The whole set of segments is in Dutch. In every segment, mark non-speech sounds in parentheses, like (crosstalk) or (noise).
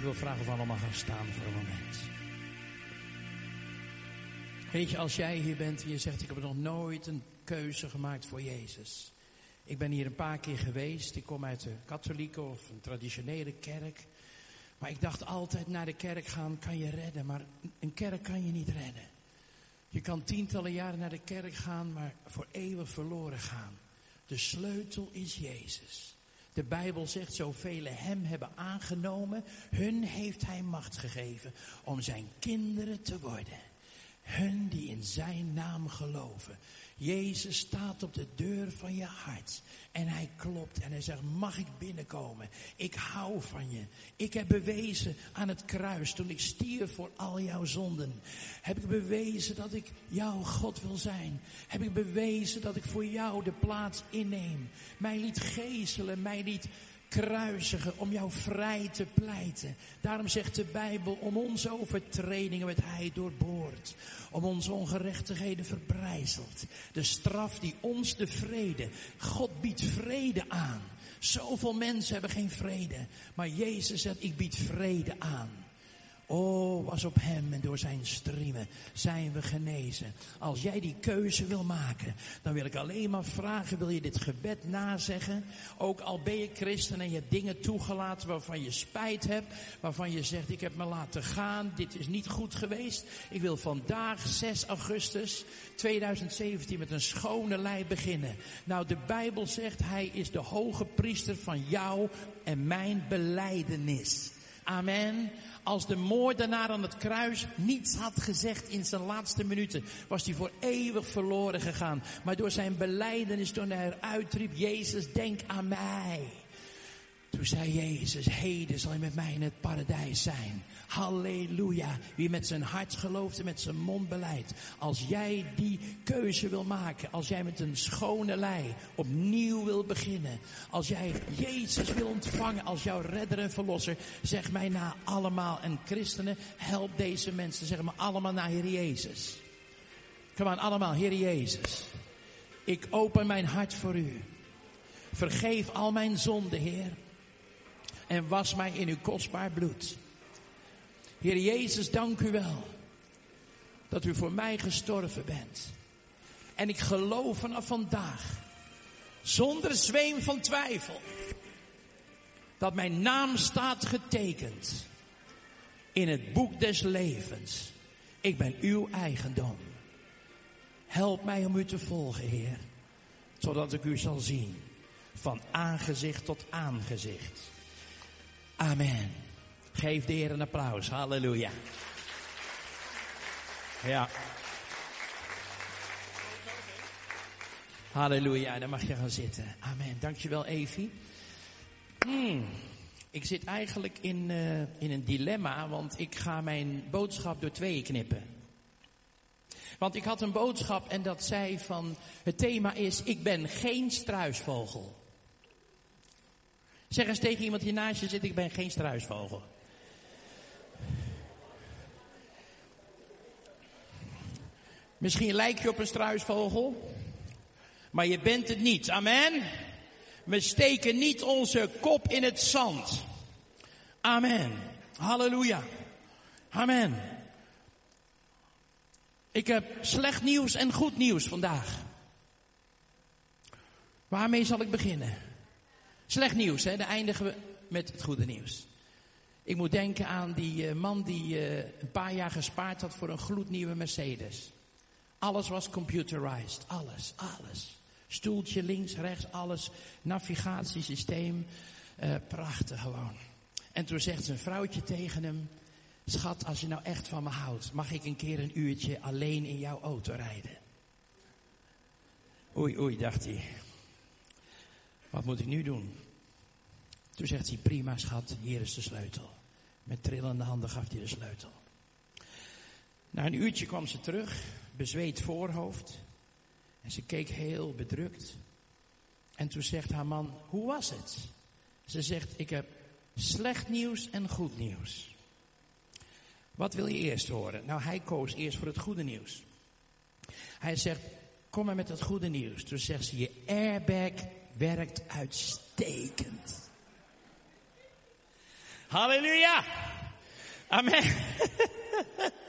Ik wil vragen of we allemaal gaan staan voor een moment. Weet je, als jij hier bent en je zegt, ik heb nog nooit een keuze gemaakt voor Jezus. Ik ben hier een paar keer geweest. Ik kom uit de katholieke of een traditionele kerk. Maar ik dacht altijd, naar de kerk gaan kan je redden. Maar een kerk kan je niet redden. Je kan tientallen jaren naar de kerk gaan, maar voor eeuwig verloren gaan. De sleutel is Jezus. De Bijbel zegt, zoveel hem hebben aangenomen, hun heeft hij macht gegeven om zijn kinderen te worden. Hun die in zijn naam geloven. Jezus staat op de deur van je hart. En hij klopt en hij zegt, mag ik binnenkomen? Ik hou van je. Ik heb bewezen aan het kruis, toen ik stierf voor al jouw zonden. Heb ik bewezen dat ik jouw God wil zijn. Heb ik bewezen dat ik voor jou de plaats inneem. Mij liet gezelen, mij liet kruisigen om jou vrij te pleiten. Daarom zegt de Bijbel, om onze overtredingen werd hij doorboord. Om onze ongerechtigheden verbrijzeld. De straf die ons de vrede, God biedt vrede aan. Zoveel mensen hebben geen vrede. Maar Jezus zegt, ik bied vrede aan. Oh, was op hem en door zijn striemen zijn we genezen. Als jij die keuze wil maken, dan wil ik alleen maar vragen, wil je dit gebed nazeggen? Ook al ben je christen en je hebt dingen toegelaten waarvan je spijt hebt, waarvan je zegt, ik heb me laten gaan, dit is niet goed geweest. Ik wil vandaag, 6 augustus 2017, met een schone lei beginnen. Nou, de Bijbel zegt, hij is de hoge priester van jou en mijn beleidenis. Amen. Als de moordenaar aan het kruis niets had gezegd in zijn laatste minuten, was hij voor eeuwig verloren gegaan. Maar door zijn beleidenis, toen hij eruit riep, Jezus, denk aan mij. Toen zei Jezus, heden zal je met mij in het paradijs zijn. Halleluja. Wie met zijn hart gelooft en met zijn mond beleidt. Als jij die keuze wil maken. Als jij met een schone lei opnieuw wil beginnen. Als jij Jezus wil ontvangen als jouw redder en verlosser. Zeg mij na allemaal. En christenen, help deze mensen. Zeg maar allemaal naar Heer Jezus. Kom aan allemaal, Heer Jezus. Ik open mijn hart voor u. Vergeef al mijn zonden, Heer. En was mij in uw kostbaar bloed. Heer Jezus, dank u wel dat u voor mij gestorven bent. En ik geloof vanaf vandaag, zonder zweem van twijfel, dat mijn naam staat getekend in het boek des levens. Ik ben uw eigendom. Help mij om u te volgen, Heer, zodat ik u zal zien van aangezicht tot aangezicht. Amen. Geef de Heer een applaus. Halleluja. Ja. Halleluja, dan mag je gaan zitten. Amen. Dankjewel, Evie. Hmm. Ik zit eigenlijk in, uh, in een dilemma, want ik ga mijn boodschap door tweeën knippen. Want ik had een boodschap en dat zei van, het thema is, ik ben geen struisvogel. Zeg eens tegen iemand die naast je zit, ik ben geen struisvogel. Misschien lijk je op een struisvogel, maar je bent het niet. Amen. We steken niet onze kop in het zand. Amen. Halleluja. Amen. Ik heb slecht nieuws en goed nieuws vandaag. Waarmee zal ik beginnen? Slecht nieuws, hè? Dan eindigen we met het goede nieuws. Ik moet denken aan die uh, man die uh, een paar jaar gespaard had voor een gloednieuwe Mercedes. Alles was computerized. Alles, alles. Stoeltje links, rechts, alles. Navigatiesysteem. Uh, prachtig gewoon. En toen zegt zijn vrouwtje tegen hem. Schat, als je nou echt van me houdt, mag ik een keer een uurtje alleen in jouw auto rijden? Oei, oei, dacht hij. Wat moet ik nu doen? Toen zegt hij, prima schat, hier is de sleutel. Met trillende handen gaf hij de sleutel. Na een uurtje kwam ze terug, bezweet voorhoofd. En ze keek heel bedrukt. En toen zegt haar man, hoe was het? Ze zegt, ik heb slecht nieuws en goed nieuws. Wat wil je eerst horen? Nou, hij koos eerst voor het goede nieuws. Hij zegt, kom maar met het goede nieuws. Toen zegt ze, je airbag werkt uitstekend. Halleluja! Amen. (laughs)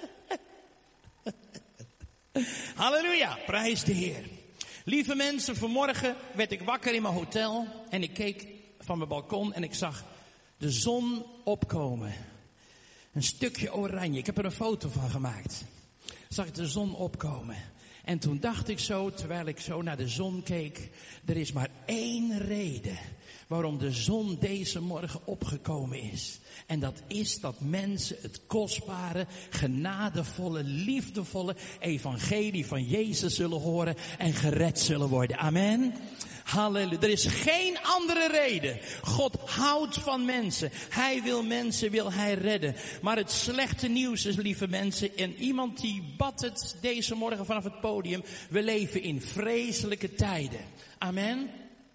Halleluja, prijs de Heer. Lieve mensen, vanmorgen werd ik wakker in mijn hotel en ik keek van mijn balkon en ik zag de zon opkomen. Een stukje oranje. Ik heb er een foto van gemaakt. Zag ik de zon opkomen. En toen dacht ik zo, terwijl ik zo naar de zon keek, er is maar één reden waarom de zon deze morgen opgekomen is. En dat is dat mensen het kostbare, genadevolle, liefdevolle evangelie van Jezus zullen horen en gered zullen worden. Amen. Halleluja. Er is geen andere reden. God houdt van mensen. Hij wil mensen, wil hij redden. Maar het slechte nieuws is, lieve mensen, en iemand die bad het deze morgen vanaf het podium. We leven in vreselijke tijden. Amen.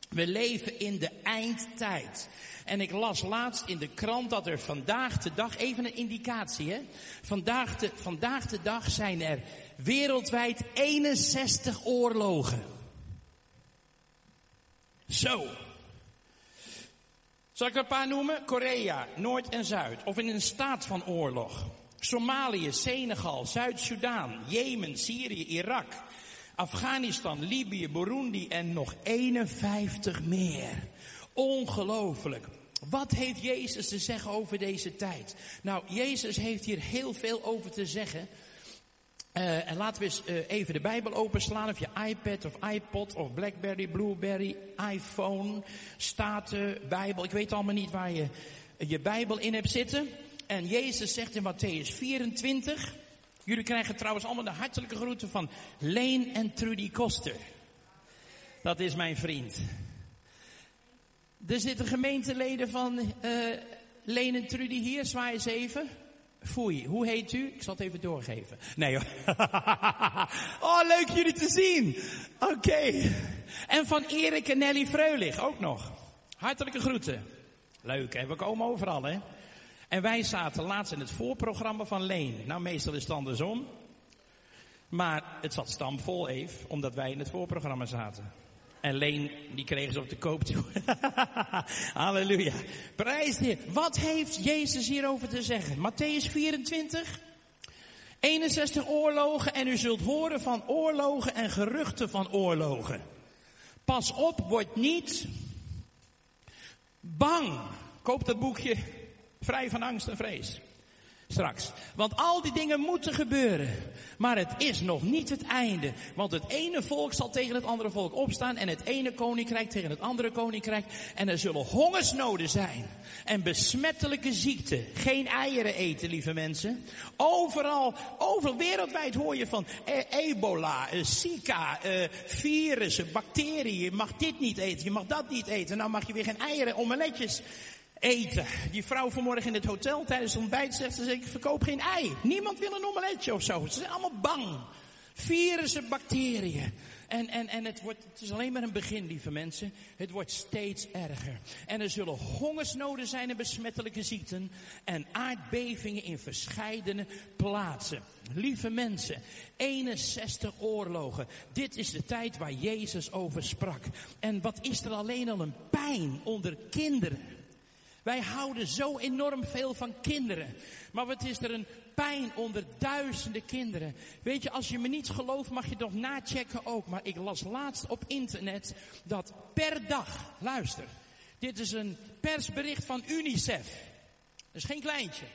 We leven in de eindtijd. En ik las laatst in de krant dat er vandaag de dag, even een indicatie hè. Vandaag de, vandaag de dag zijn er wereldwijd 61 oorlogen. Zo. Zal ik er een paar noemen? Korea, Noord en Zuid. Of in een staat van oorlog. Somalië, Senegal, Zuid-Soedan, Jemen, Syrië, Irak. Afghanistan, Libië, Burundi en nog 51 meer. Ongelooflijk. Wat heeft Jezus te zeggen over deze tijd? Nou, Jezus heeft hier heel veel over te zeggen. Uh, en laten we eens uh, even de Bijbel openslaan. Of je iPad of iPod of Blackberry, Blueberry, iPhone, Staten, Bijbel. Ik weet allemaal niet waar je je Bijbel in hebt zitten. En Jezus zegt in Matthäus 24. Jullie krijgen trouwens allemaal de hartelijke groeten van Leen en Trudy Koster. Dat is mijn vriend. Er zitten gemeenteleden van uh, en Trudy hier. Zwaai eens even. Foei, hoe heet u? Ik zal het even doorgeven. Nee hoor. (laughs) oh, leuk jullie te zien. Oké. En van Erik en Nelly Freulich ook nog. Hartelijke groeten. Leuk hè, we komen overal hè. En wij zaten laatst in het voorprogramma van Leen. Nou, meestal is het andersom. Maar het zat stamvol even, omdat wij in het voorprogramma zaten. En Leen, die kregen ze op de koop toe. (laughs) Halleluja. Prijs de Wat heeft Jezus hierover te zeggen? Matthäus 24. 61 oorlogen en u zult horen van oorlogen en geruchten van oorlogen. Pas op, word niet bang. Koop dat boekje Vrij van angst en vrees. Straks. Want al die dingen moeten gebeuren. Maar het is nog niet het einde. Want het ene volk zal tegen het andere volk opstaan. En het ene koninkrijk tegen het andere koninkrijk. En er zullen hongersnoden zijn. En besmettelijke ziekten. Geen eieren eten, lieve mensen. Overal, overal wereldwijd hoor je van e ebola, eh, Zika, eh, virussen, bacteriën. Je mag dit niet eten, je mag dat niet eten. Nou mag je weer geen eieren, omeletjes eten. Die vrouw vanmorgen in het hotel tijdens het ontbijt zegt ze, ik verkoop geen ei. Niemand wil een omeletje of zo. Ze zijn allemaal bang. Virussen, bacteriën. En, en, en het, wordt, het is alleen maar een begin, lieve mensen. Het wordt steeds erger. En er zullen hongersnoden zijn en besmettelijke ziekten. En aardbevingen in verscheidene plaatsen. Lieve mensen, 61 oorlogen. Dit is de tijd waar Jezus over sprak. En wat is er alleen al een pijn onder kinderen. Wij houden zo enorm veel van kinderen. Maar wat is er een pijn onder duizenden kinderen. Weet je, als je me niet gelooft mag je nog nachecken ook. Maar ik las laatst op internet dat per dag, luister. Dit is een persbericht van UNICEF. Dat is geen kleintje.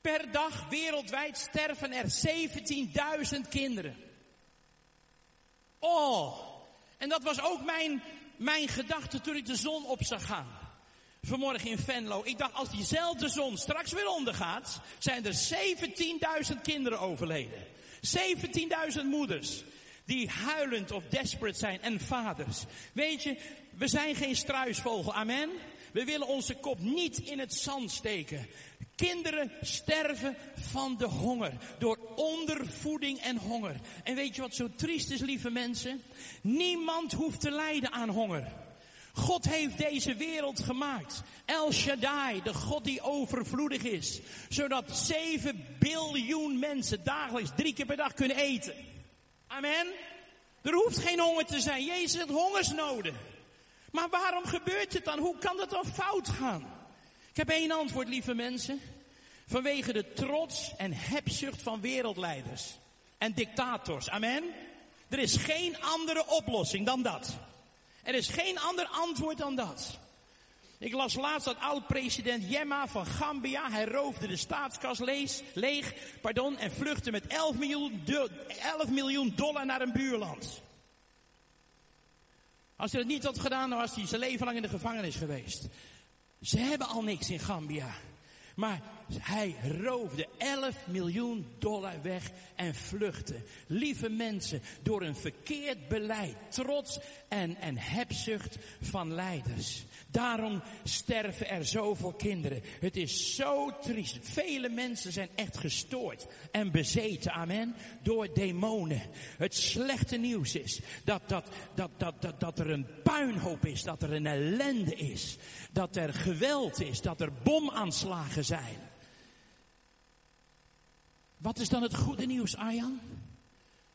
Per dag wereldwijd sterven er 17.000 kinderen. Oh, en dat was ook mijn, mijn gedachte toen ik de zon op zag gaan vanmorgen in Venlo. Ik dacht, als diezelfde zon straks weer ondergaat, zijn er 17.000 kinderen overleden. 17.000 moeders die huilend of desperate zijn en vaders. Weet je, we zijn geen struisvogel, amen. We willen onze kop niet in het zand steken. Kinderen sterven van de honger. Door ondervoeding en honger. En weet je wat zo triest is, lieve mensen? Niemand hoeft te lijden aan honger. God heeft deze wereld gemaakt. El Shaddai, de God die overvloedig is. Zodat 7 biljoen mensen dagelijks drie keer per dag kunnen eten. Amen. Er hoeft geen honger te zijn. Jezus heeft hongersnoden. Maar waarom gebeurt het dan? Hoe kan dat dan fout gaan? Ik heb één antwoord, lieve mensen. Vanwege de trots en hebzucht van wereldleiders en dictators. Amen. Er is geen andere oplossing dan dat. Er is geen ander antwoord dan dat. Ik las laatst dat oud-president Jemma van Gambia. Hij roofde de staatskas leeg, pardon, en vluchtte met 11 miljoen, 11 miljoen dollar naar een buurland. Als hij dat niet had gedaan, dan was hij zijn leven lang in de gevangenis geweest. Ze hebben al niks in Gambia. Maar hij roofde 11 miljoen dollar weg en vluchtte. Lieve mensen, door een verkeerd beleid, trots en, en hebzucht van leiders. Daarom sterven er zoveel kinderen. Het is zo triest. Vele mensen zijn echt gestoord en bezeten, amen, door demonen. Het slechte nieuws is dat, dat, dat, dat, dat, dat er een puinhoop is, dat er een ellende is, dat er geweld is, dat er bomaanslagen zijn. Wat is dan het goede nieuws, Arjan?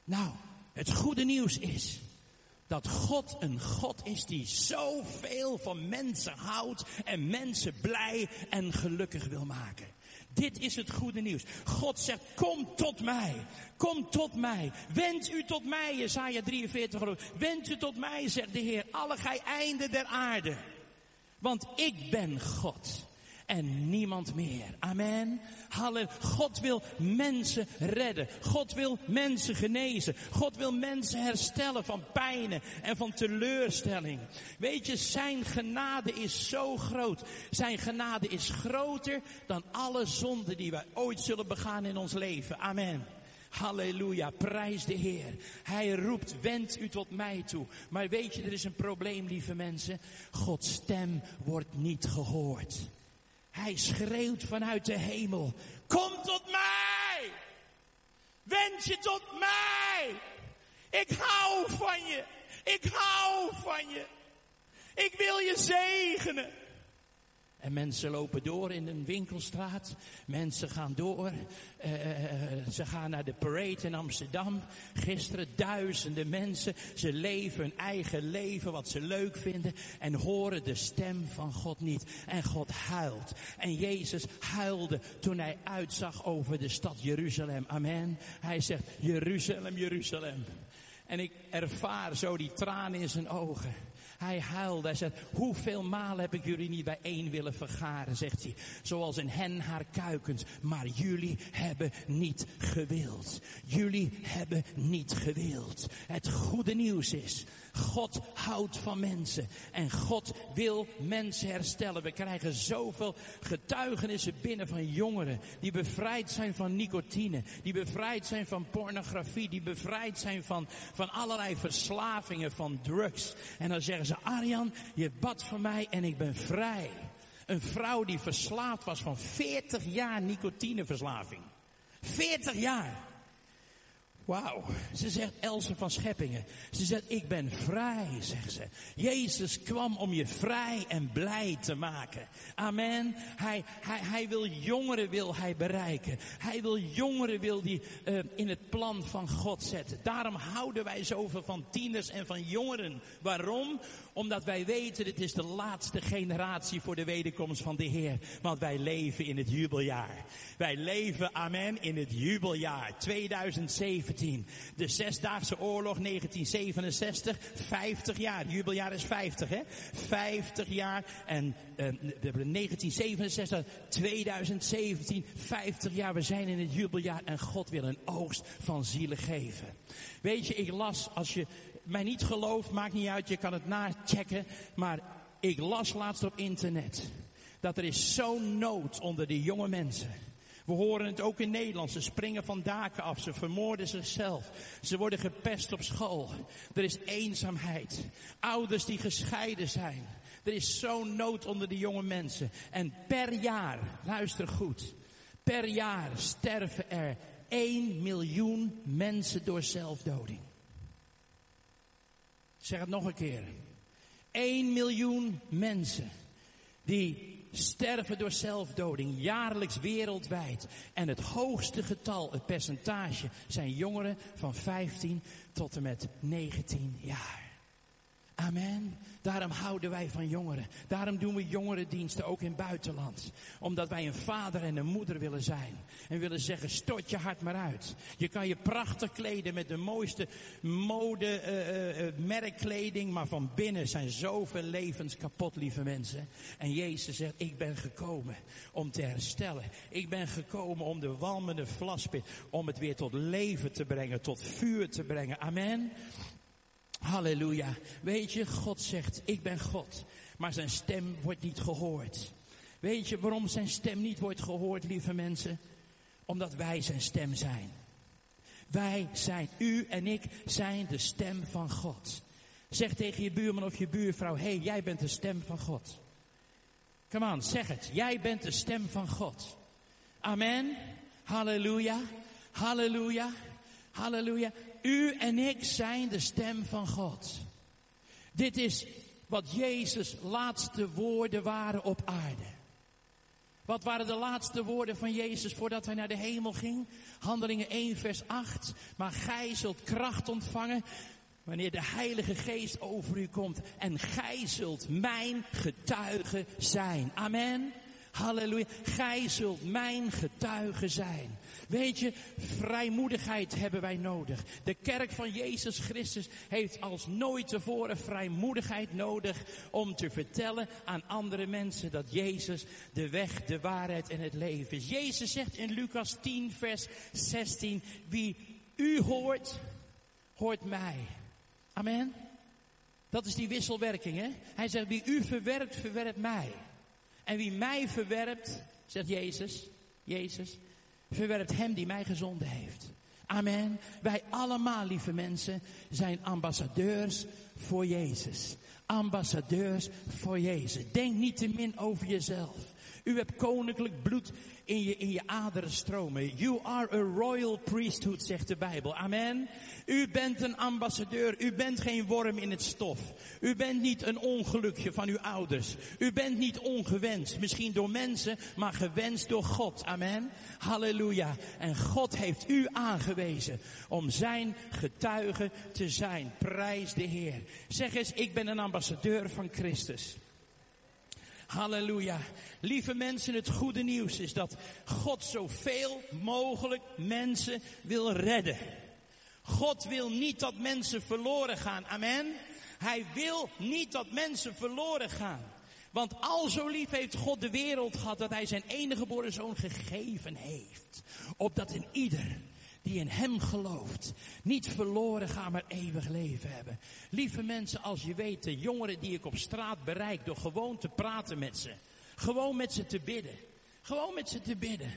Nou, het goede nieuws is dat God een God is die zoveel van mensen houdt en mensen blij en gelukkig wil maken. Dit is het goede nieuws. God zegt, kom tot mij. Kom tot mij. Wend u tot mij, Jesaja 43. Wend u tot mij, zegt de Heer, alle gij einden der aarde. Want ik ben God en niemand meer. Amen. Halleluja. God wil mensen redden. God wil mensen genezen. God wil mensen herstellen van pijnen en van teleurstelling. Weet je, zijn genade is zo groot. Zijn genade is groter dan alle zonden die wij ooit zullen begaan in ons leven. Amen. Halleluja, prijs de Heer. Hij roept, wend u tot mij toe. Maar weet je, er is een probleem, lieve mensen. Gods stem wordt niet gehoord. Hij schreeuwt vanuit de hemel. Kom tot mij! Wend je tot mij! Ik hou van je! Ik hou van je! Ik wil je zegenen! En mensen lopen door in een winkelstraat. Mensen gaan door. Uh, ze gaan naar de parade in Amsterdam. Gisteren duizenden mensen. Ze leven hun eigen leven wat ze leuk vinden. En horen de stem van God niet. En God huilt. En Jezus huilde toen hij uitzag over de stad Jeruzalem. Amen. Hij zegt, Jeruzalem, Jeruzalem. En ik ervaar zo die tranen in zijn ogen. Hij huilde. Hij zei, hoeveel malen heb ik jullie niet bijeen willen vergaren, zegt hij. Zoals een hen haar kuikens. Maar jullie hebben niet gewild. Jullie hebben niet gewild. Het goede nieuws is, God houdt van mensen. En God wil mensen herstellen. We krijgen zoveel getuigenissen binnen van jongeren. Die bevrijd zijn van nicotine. Die bevrijd zijn van pornografie. Die bevrijd zijn van, van allerlei verslavingen, van drugs. En dan zeggen ze, Arjan, je bad voor mij en ik ben vrij. Een vrouw die verslaafd was van 40 jaar nicotineverslaving. 40 jaar. Wauw. Ze zegt Else van Scheppingen. Ze zegt, ik ben vrij, zegt ze. Jezus kwam om je vrij en blij te maken. Amen. Hij, hij, hij wil jongeren wil hij bereiken. Hij wil jongeren wil die uh, in het plan van God zetten. Daarom houden wij zoveel van tieners en van jongeren. Waarom? Omdat wij weten, dit is de laatste generatie voor de wederkomst van de Heer. Want wij leven in het jubeljaar. Wij leven, amen, in het jubeljaar 2017. De Zesdaagse Oorlog 1967, 50 jaar. Jubeljaar is 50, hè? 50 jaar. En hebben 1967, 2017, 50 jaar. We zijn in het jubeljaar en God wil een oogst van zielen geven. Weet je, ik las, als je mij niet gelooft, maakt niet uit, je kan het nachecken. Maar ik las laatst op internet dat er is zo'n nood onder de jonge mensen. We horen het ook in Nederland. Ze springen van daken af. Ze vermoorden zichzelf. Ze worden gepest op school. Er is eenzaamheid. Ouders die gescheiden zijn. Er is zo'n nood onder de jonge mensen. En per jaar, luister goed. Per jaar sterven er 1 miljoen mensen door zelfdoding. Zeg het nog een keer. 1 miljoen mensen die sterven door zelfdoding jaarlijks wereldwijd. En het hoogste getal, het percentage, zijn jongeren van 15 tot en met 19 jaar. Amen. Daarom houden wij van jongeren. Daarom doen we jongerendiensten ook in het buitenland. Omdat wij een vader en een moeder willen zijn. En willen zeggen, stort je hart maar uit. Je kan je prachtig kleden met de mooiste mode, uh, uh, merkkleding. Maar van binnen zijn zoveel levens kapot, lieve mensen. En Jezus zegt, ik ben gekomen om te herstellen. Ik ben gekomen om de walmende vlaspit, om het weer tot leven te brengen, tot vuur te brengen. Amen. Halleluja. Weet je, God zegt, ik ben God. Maar zijn stem wordt niet gehoord. Weet je waarom zijn stem niet wordt gehoord, lieve mensen? Omdat wij zijn stem zijn. Wij zijn, u en ik zijn de stem van God. Zeg tegen je buurman of je buurvrouw, hé, hey, jij bent de stem van God. Come on, zeg het. Jij bent de stem van God. Amen. Halleluja. Halleluja. Halleluja. U en ik zijn de stem van God. Dit is wat Jezus' laatste woorden waren op aarde. Wat waren de laatste woorden van Jezus voordat hij naar de hemel ging? Handelingen 1, vers 8. Maar gij zult kracht ontvangen wanneer de Heilige Geest over u komt. En gij zult mijn getuige zijn. Amen. Halleluja. Gij zult mijn getuige zijn. Weet je, vrijmoedigheid hebben wij nodig. De kerk van Jezus Christus heeft als nooit tevoren vrijmoedigheid nodig om te vertellen aan andere mensen dat Jezus de weg, de waarheid en het leven is. Jezus zegt in Lucas 10, vers 16, wie u hoort, hoort mij. Amen. Dat is die wisselwerking, hè? Hij zegt, wie u verwerpt, verwerpt mij. En wie mij verwerpt, zegt Jezus, Jezus, verwerpt hem die mij gezonden heeft. Amen. Wij allemaal, lieve mensen, zijn ambassadeurs voor Jezus. Ambassadeurs voor Jezus. Denk niet te min over jezelf. U hebt koninklijk bloed in je, in je aderen stromen. You are a royal priesthood, zegt de Bijbel. Amen. U bent een ambassadeur. U bent geen worm in het stof. U bent niet een ongelukje van uw ouders. U bent niet ongewenst. Misschien door mensen, maar gewenst door God. Amen. Halleluja. En God heeft u aangewezen om zijn getuige te zijn. Prijs de Heer. Zeg eens, ik ben een ambassadeur van Christus. Halleluja. Lieve mensen, het goede nieuws is dat God zoveel mogelijk mensen wil redden. God wil niet dat mensen verloren gaan. Amen. Hij wil niet dat mensen verloren gaan. Want al zo lief heeft God de wereld gehad dat hij zijn enige geboren zoon gegeven heeft. Opdat in ieder die in hem gelooft, niet verloren gaan, maar eeuwig leven hebben. Lieve mensen, als je weet, de jongeren die ik op straat bereik door gewoon te praten met ze. Gewoon met ze te bidden. Gewoon met ze te bidden.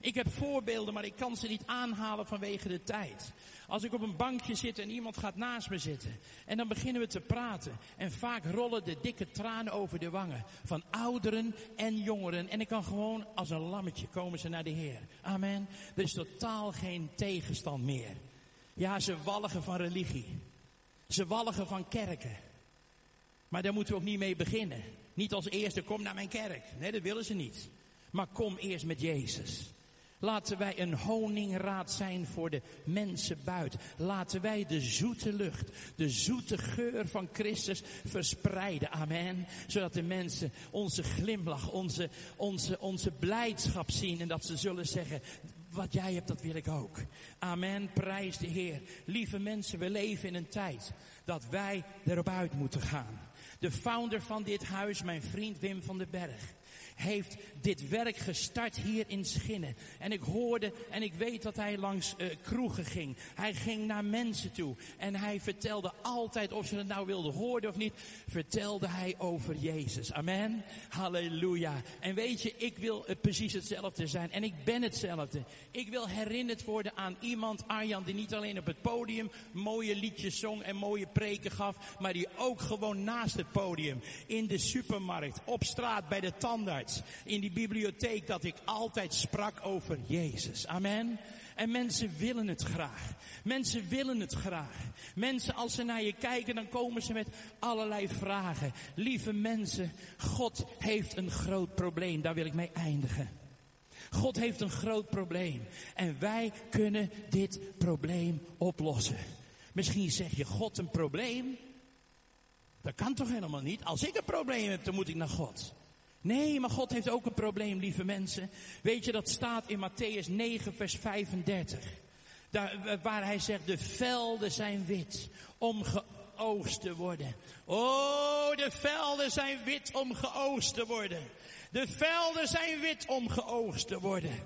Ik heb voorbeelden, maar ik kan ze niet aanhalen vanwege de tijd. Als ik op een bankje zit en iemand gaat naast me zitten. En dan beginnen we te praten. En vaak rollen de dikke tranen over de wangen. Van ouderen en jongeren. En ik kan gewoon als een lammetje komen ze naar de Heer. Amen. Er is totaal geen tegenstand meer. Ja, ze walgen van religie. Ze walgen van kerken. Maar daar moeten we ook niet mee beginnen. Niet als eerste, kom naar mijn kerk. Nee, dat willen ze niet. Maar kom eerst met Jezus. Laten wij een honingraad zijn voor de mensen buiten. Laten wij de zoete lucht, de zoete geur van Christus verspreiden. Amen. Zodat de mensen onze glimlach, onze, onze, onze blijdschap zien. En dat ze zullen zeggen, wat jij hebt, dat wil ik ook. Amen. Prijs de Heer. Lieve mensen, we leven in een tijd dat wij erop uit moeten gaan. De founder van dit huis, mijn vriend Wim van den Berg heeft dit werk gestart hier in Schinnen. En ik hoorde en ik weet dat hij langs uh, kroegen ging. Hij ging naar mensen toe. En hij vertelde altijd, of ze het nou wilden horen of niet, vertelde hij over Jezus. Amen. Halleluja. En weet je, ik wil het precies hetzelfde zijn. En ik ben hetzelfde. Ik wil herinnerd worden aan iemand, Arjan, die niet alleen op het podium mooie liedjes zong en mooie preken gaf, maar die ook gewoon naast het podium, in de supermarkt, op straat, bij de tandarts, in die bibliotheek dat ik altijd sprak over Jezus. Amen. En mensen willen het graag. Mensen willen het graag. Mensen, als ze naar je kijken, dan komen ze met allerlei vragen. Lieve mensen, God heeft een groot probleem. Daar wil ik mee eindigen. God heeft een groot probleem. En wij kunnen dit probleem oplossen. Misschien zeg je, God een probleem? Dat kan toch helemaal niet? Als ik een probleem heb, dan moet ik naar God. Nee, maar God heeft ook een probleem, lieve mensen. Weet je, dat staat in Matthäus 9, vers 35. Daar, waar hij zegt, de velden zijn wit om geoogst te worden. Oh, de velden zijn wit om geoogst te worden. De velden zijn wit om geoogst te worden.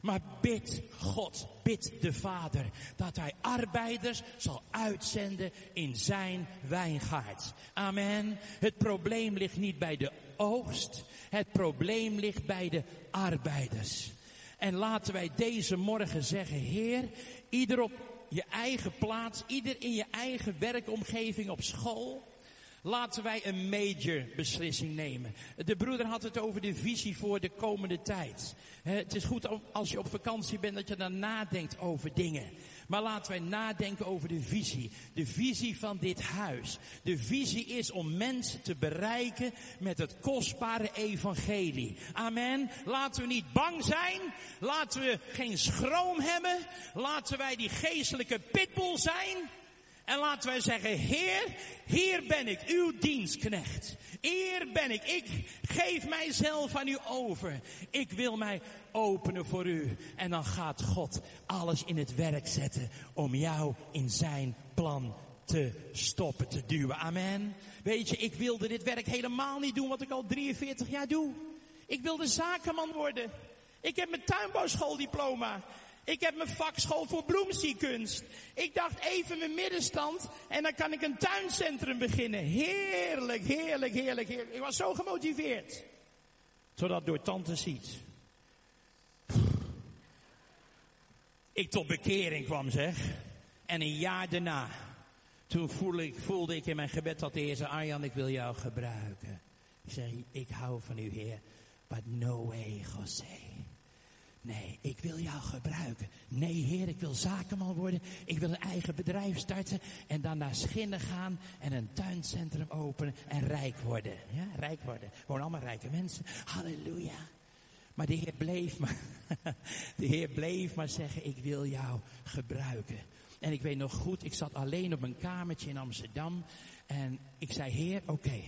Maar bid God, bid de Vader, dat Hij arbeiders zal uitzenden in zijn wijngaard. Amen. Het probleem ligt niet bij de oogst, het probleem ligt bij de arbeiders. En laten wij deze morgen zeggen, Heer, ieder op je eigen plaats, ieder in je eigen werkomgeving op school, Laten wij een major beslissing nemen. De broeder had het over de visie voor de komende tijd. Het is goed als je op vakantie bent dat je dan nadenkt over dingen. Maar laten wij nadenken over de visie. De visie van dit huis. De visie is om mensen te bereiken met het kostbare evangelie. Amen. Laten we niet bang zijn. Laten we geen schroom hebben. Laten wij die geestelijke pitbull zijn. En laten wij zeggen, Heer, hier ben ik, uw dienstknecht. Hier ben ik. Ik geef mijzelf aan u over. Ik wil mij openen voor u. En dan gaat God alles in het werk zetten om jou in zijn plan te stoppen, te duwen. Amen. Weet je, ik wilde dit werk helemaal niet doen wat ik al 43 jaar doe. Ik wilde zakenman worden. Ik heb mijn tuinbouwschooldiploma. Ik heb mijn vakschool voor bloemziekunst. Ik dacht even mijn middenstand en dan kan ik een tuincentrum beginnen. Heerlijk, heerlijk, heerlijk, heerlijk. Ik was zo gemotiveerd. Zodat door tante ziet. Ik tot bekering kwam zeg. En een jaar daarna. Toen voelde ik, voelde ik in mijn gebed dat de Heer zei, Arjan, ik wil jou gebruiken. Ik zei, ik hou van u Heer. But no way, José. Nee, ik wil jou gebruiken. Nee, Heer, ik wil zakenman worden. Ik wil een eigen bedrijf starten. En dan naar Schinnen gaan en een tuincentrum openen en rijk worden. Ja, rijk worden. Gewoon allemaal rijke mensen. Halleluja. Maar de Heer bleef maar, (laughs) de Heer bleef maar zeggen, ik wil jou gebruiken. En ik weet nog goed, ik zat alleen op een kamertje in Amsterdam. En ik zei, Heer, oké.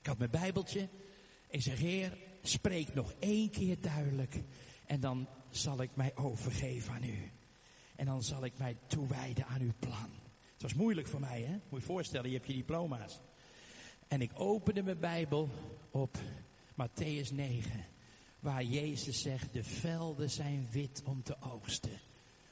Ik had mijn Bijbeltje. Ik zeg, Heer, spreek nog één keer duidelijk. En dan zal ik mij overgeven aan u. En dan zal ik mij toewijden aan uw plan. Het was moeilijk voor mij, hè? Moet je voorstellen, je hebt je diploma's. En ik opende mijn Bijbel op Matthäus 9. Waar Jezus zegt, de velden zijn wit om te oogsten.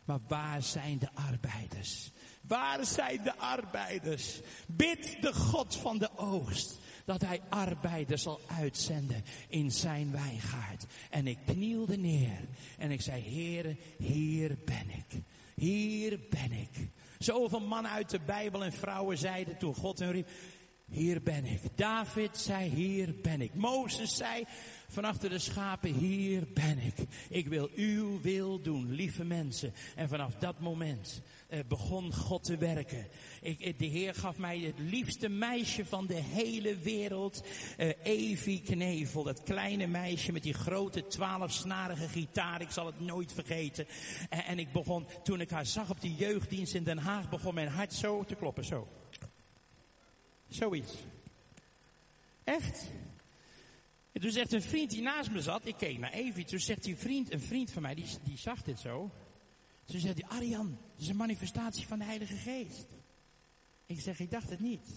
Maar waar zijn de arbeiders? Waar zijn de arbeiders? Bid de God van de oogst dat hij arbeiders zal uitzenden in zijn wijngaard. En ik knielde neer en ik zei, Heere, hier ben ik. Hier ben ik. Zoveel mannen uit de Bijbel en vrouwen zeiden toen God hun riep, hier ben ik. David zei, hier ben ik. Mozes zei, van achter de schapen, hier ben ik. Ik wil uw wil doen, lieve mensen. En vanaf dat moment begon God te werken. Ik, eh, de Heer gaf mij het liefste meisje van de hele wereld, uh, Evie Knevel. Dat kleine meisje met die grote twaalfsnarige gitaar. Ik zal het nooit vergeten. En, en ik begon, toen ik haar zag op die jeugddienst in Den Haag, begon mijn hart zo te kloppen, zo. Zoiets. Echt? En toen zegt een vriend die naast me zat, ik keek naar Evie, toen zegt die vriend, een vriend van mij, die, die zag dit zo. Toen zei hij, Arjan, dat is een manifestatie van de Heilige Geest. Ik zeg, ik dacht het niet.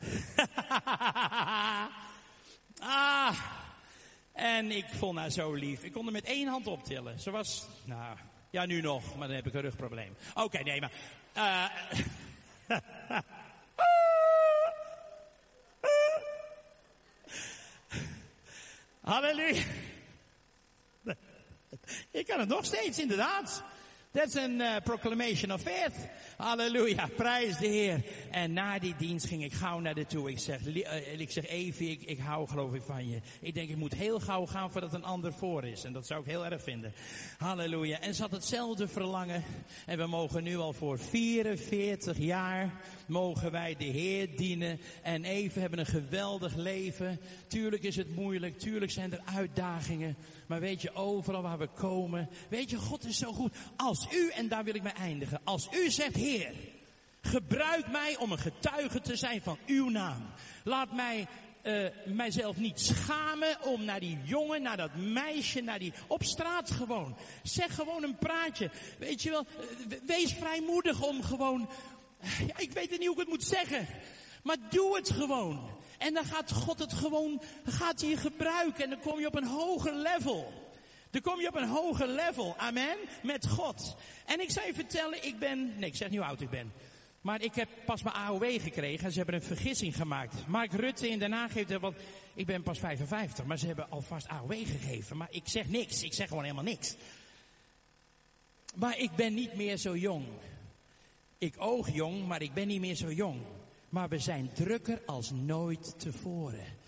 (laughs) ah, en ik vond haar zo lief. Ik kon haar met één hand optillen. Ze was, nou, ja nu nog, maar dan heb ik een rugprobleem. Oké, nee, maar... Uh, (laughs) (laughs) Halleluja. Ik kan het nog steeds, inderdaad. That's een uh, proclamation of faith. Halleluja, prijs de Heer. En na die dienst ging ik gauw naar de toe. Ik zeg, uh, ik zeg Evie, ik, ik hou geloof ik van je. Ik denk, ik moet heel gauw gaan voordat een ander voor is. En dat zou ik heel erg vinden. Halleluja. En ze had hetzelfde verlangen. En we mogen nu al voor 44 jaar, mogen wij de Heer dienen. En even hebben een geweldig leven. Tuurlijk is het moeilijk, tuurlijk zijn er uitdagingen. Maar weet je, overal waar we komen, weet je, God is zo goed. Als u, en daar wil ik mee eindigen, als u zegt, Heer, Gebruik mij om een getuige te zijn van uw naam. Laat mij uh, mijzelf niet schamen om naar die jongen, naar dat meisje, naar die op straat gewoon. Zeg gewoon een praatje. Weet je wel, wees vrijmoedig om gewoon. Ja, ik weet niet hoe ik het moet zeggen. Maar doe het gewoon. En dan gaat God het gewoon, gaat hij je gebruiken. En dan kom je op een hoger level. Dan kom je op een hoger level. Amen. Met God. En ik zou je vertellen, ik ben, nee ik zeg niet hoe oud ik ben. Maar ik heb pas mijn AOW gekregen en ze hebben een vergissing gemaakt. Mark Rutte in Den Haag heeft er, want ik ben pas 55, maar ze hebben alvast AOW gegeven. Maar ik zeg niks, ik zeg gewoon helemaal niks. Maar ik ben niet meer zo jong. Ik oog jong, maar ik ben niet meer zo jong. Maar we zijn drukker als nooit tevoren.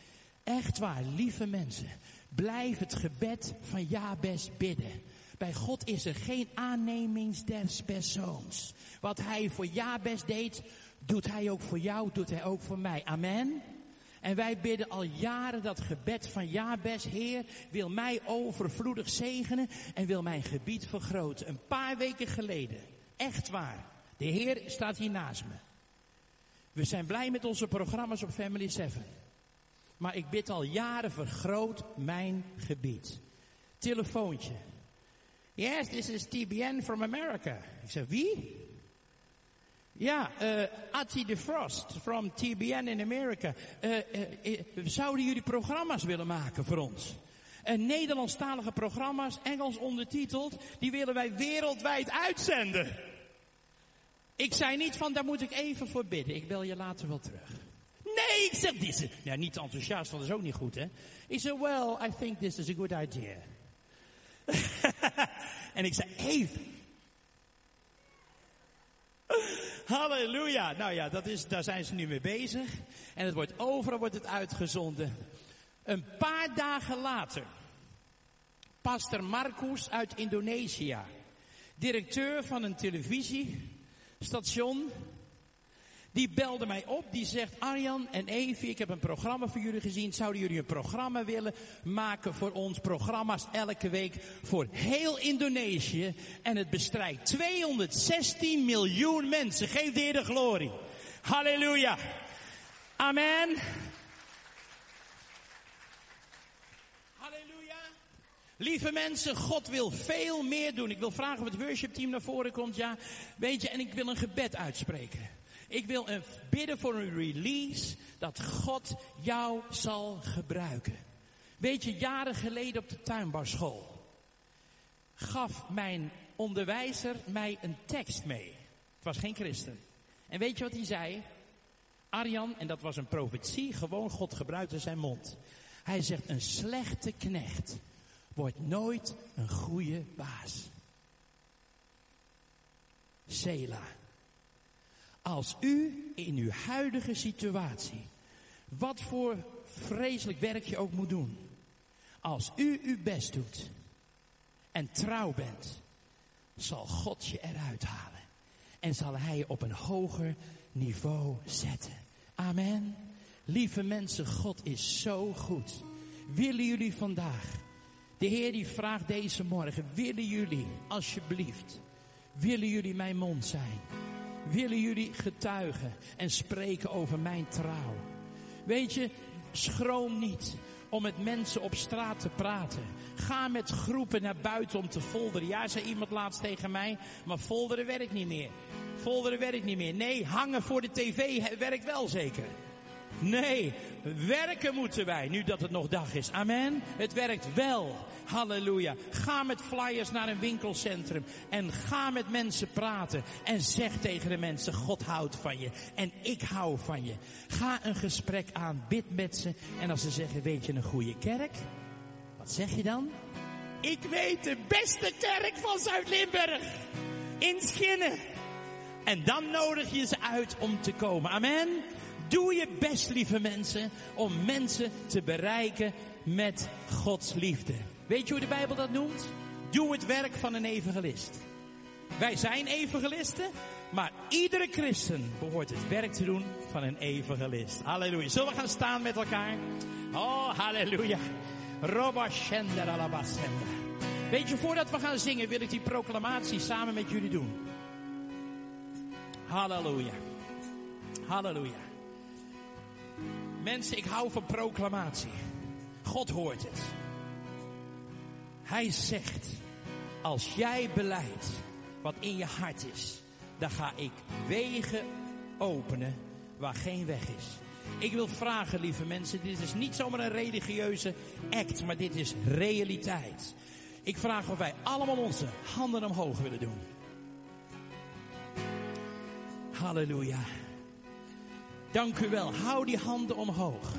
Echt waar, lieve mensen. Blijf het gebed van Jabes bidden. Bij God is er geen aannemings des persoons. Wat hij voor Jabes deed, doet hij ook voor jou, doet hij ook voor mij. Amen. En wij bidden al jaren dat gebed van Jabes, Heer, wil mij overvloedig zegenen en wil mijn gebied vergroten. Een paar weken geleden, echt waar, de Heer staat hier naast me. We zijn blij met onze programma's op Family 7. Maar ik bid al jaren, vergroot mijn gebied. Telefoontje. Yes, this is TBN from America. Ik zeg, wie? Ja, uh, Atti de Frost from TBN in Amerika. Uh, uh, zouden jullie programma's willen maken voor ons? En Nederlandstalige programma's, Engels ondertiteld, die willen wij wereldwijd uitzenden. Ik zei niet van, daar moet ik even voor bidden. Ik bel je later wel terug. Ik zeg, dit ja, niet enthousiast, dat is ook niet goed, hè. Ik zei, well, I think this is a good idea. (laughs) en ik zei, even. (laughs) Halleluja. Nou ja, dat is, daar zijn ze nu mee bezig. En het wordt overal wordt het uitgezonden. Een paar dagen later. Pastor Marcus uit Indonesië. Directeur van een televisiestation. Die belde mij op, die zegt, Arjan en Evie, ik heb een programma voor jullie gezien. Zouden jullie een programma willen maken voor ons? Programma's elke week voor heel Indonesië. En het bestrijkt 216 miljoen mensen. Geef de Heer de glorie. Halleluja. Amen. Lieve mensen, God wil veel meer doen. Ik wil vragen of het worshipteam naar voren komt. Ja, weet je, en ik wil een gebed uitspreken. Ik wil bidden voor een release dat God jou zal gebruiken. Weet je, jaren geleden op de tuinbarschool gaf mijn onderwijzer mij een tekst mee. Het was geen christen. En weet je wat hij zei? Arjan, en dat was een profetie, gewoon God gebruikte zijn mond. Hij zegt, een slechte knecht wordt nooit een goede baas. Sela. Als u in uw huidige situatie, wat voor vreselijk werk je ook moet doen, als u uw best doet en trouw bent, zal God je eruit halen. En zal Hij je op een hoger niveau zetten. Amen. Lieve mensen, God is zo goed. Willen jullie vandaag, de Heer die vraagt deze morgen, willen jullie alsjeblieft, willen jullie mijn mond zijn? Willen jullie getuigen en spreken over mijn trouw. Weet je, schroom niet om met mensen op straat te praten. Ga met groepen naar buiten om te folderen. Ja, zei iemand laatst tegen mij, maar folderen werkt niet meer. Folderen werkt niet meer. Nee, hangen voor de tv werkt wel zeker. Nee, werken moeten wij, nu dat het nog dag is. Amen. Het werkt wel. Halleluja. Ga met flyers naar een winkelcentrum en ga met mensen praten en zeg tegen de mensen, God houdt van je en ik hou van je. Ga een gesprek aan, bid met ze en als ze zeggen, weet je een goede kerk? Wat zeg je dan? Ik weet de beste kerk van Zuid-Limburg. In Schinnen. En dan nodig je ze uit om te komen. Amen. Doe je best, lieve mensen, om mensen te bereiken met Gods liefde. Weet je hoe de Bijbel dat noemt? Doe het werk van een evangelist. Wij zijn evangelisten, maar iedere christen behoort het werk te doen van een evangelist. Halleluja. Zullen we gaan staan met elkaar? Oh, halleluja. Roba Weet je, voordat we gaan zingen, wil ik die proclamatie samen met jullie doen. Halleluja. Halleluja. Mensen, ik hou van proclamatie. God hoort het. Hij zegt, als jij beleidt wat in je hart is, dan ga ik wegen openen waar geen weg is. Ik wil vragen, lieve mensen, dit is niet zomaar een religieuze act, maar dit is realiteit. Ik vraag of wij allemaal onze handen omhoog willen doen. Halleluja. Dank u wel. Hou die handen omhoog.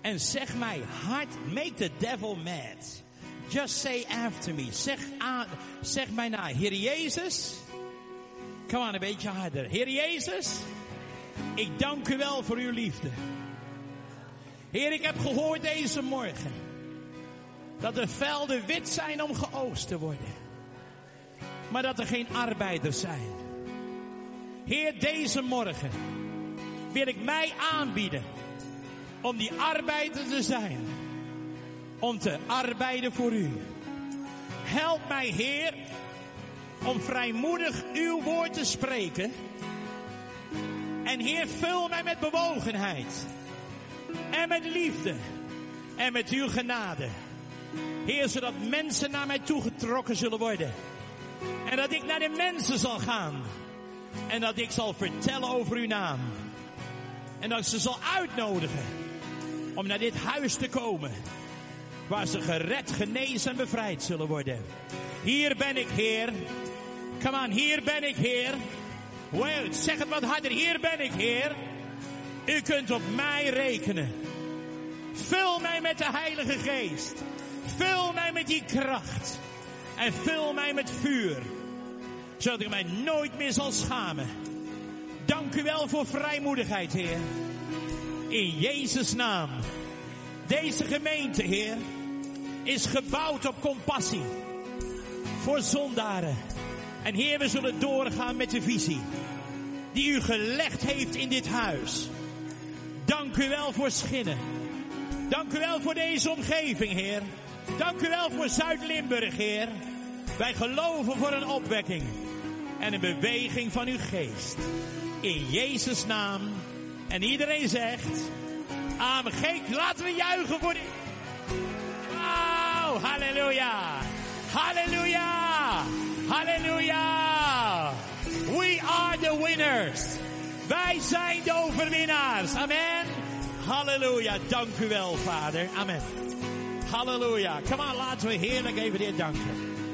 En zeg mij hard, make the devil mad. Just say after me. Zeg, aan, zeg mij na. Heer Jezus. Kom aan, een beetje harder. Heer Jezus. Ik dank u wel voor uw liefde. Heer, ik heb gehoord deze morgen. Dat de velden wit zijn om geoost te worden. Maar dat er geen arbeiders zijn. Heer, deze morgen wil ik mij aanbieden om die arbeider te zijn. Om te arbeiden voor u. Help mij, Heer, om vrijmoedig uw woord te spreken. En Heer, vul mij met bewogenheid. En met liefde. En met uw genade. Heer, zodat mensen naar mij toegetrokken zullen worden. En dat ik naar de mensen zal gaan. En dat ik zal vertellen over uw naam. En dat ze zal uitnodigen om naar dit huis te komen. Waar ze gered, genezen en bevrijd zullen worden. Hier ben ik, Heer. Come on, hier ben ik, Heer. Well, zeg het wat harder. Hier ben ik, Heer. U kunt op mij rekenen. Vul mij met de Heilige Geest. Vul mij met die kracht. En vul mij met vuur. Zodat ik mij nooit meer zal schamen. Dank u wel voor vrijmoedigheid, Heer. In Jezus' naam. Deze gemeente, Heer, is gebouwd op compassie. Voor zondaren. En Heer, we zullen doorgaan met de visie. Die u gelegd heeft in dit huis. Dank u wel voor Schinnen. Dank u wel voor deze omgeving, Heer. Dank u wel voor Zuid-Limburg, Heer. Wij geloven voor een opwekking en een beweging van uw geest. In Jezus' naam. En iedereen zegt, amen. Geek, laten we juichen voor die... Wauw, halleluja. Halleluja. Halleluja. We are the winners. Wij zijn de overwinnaars. Amen. Halleluja. Dank u wel, Vader. Amen. Halleluja. Kom aan, laten we heerlijk even dit danken.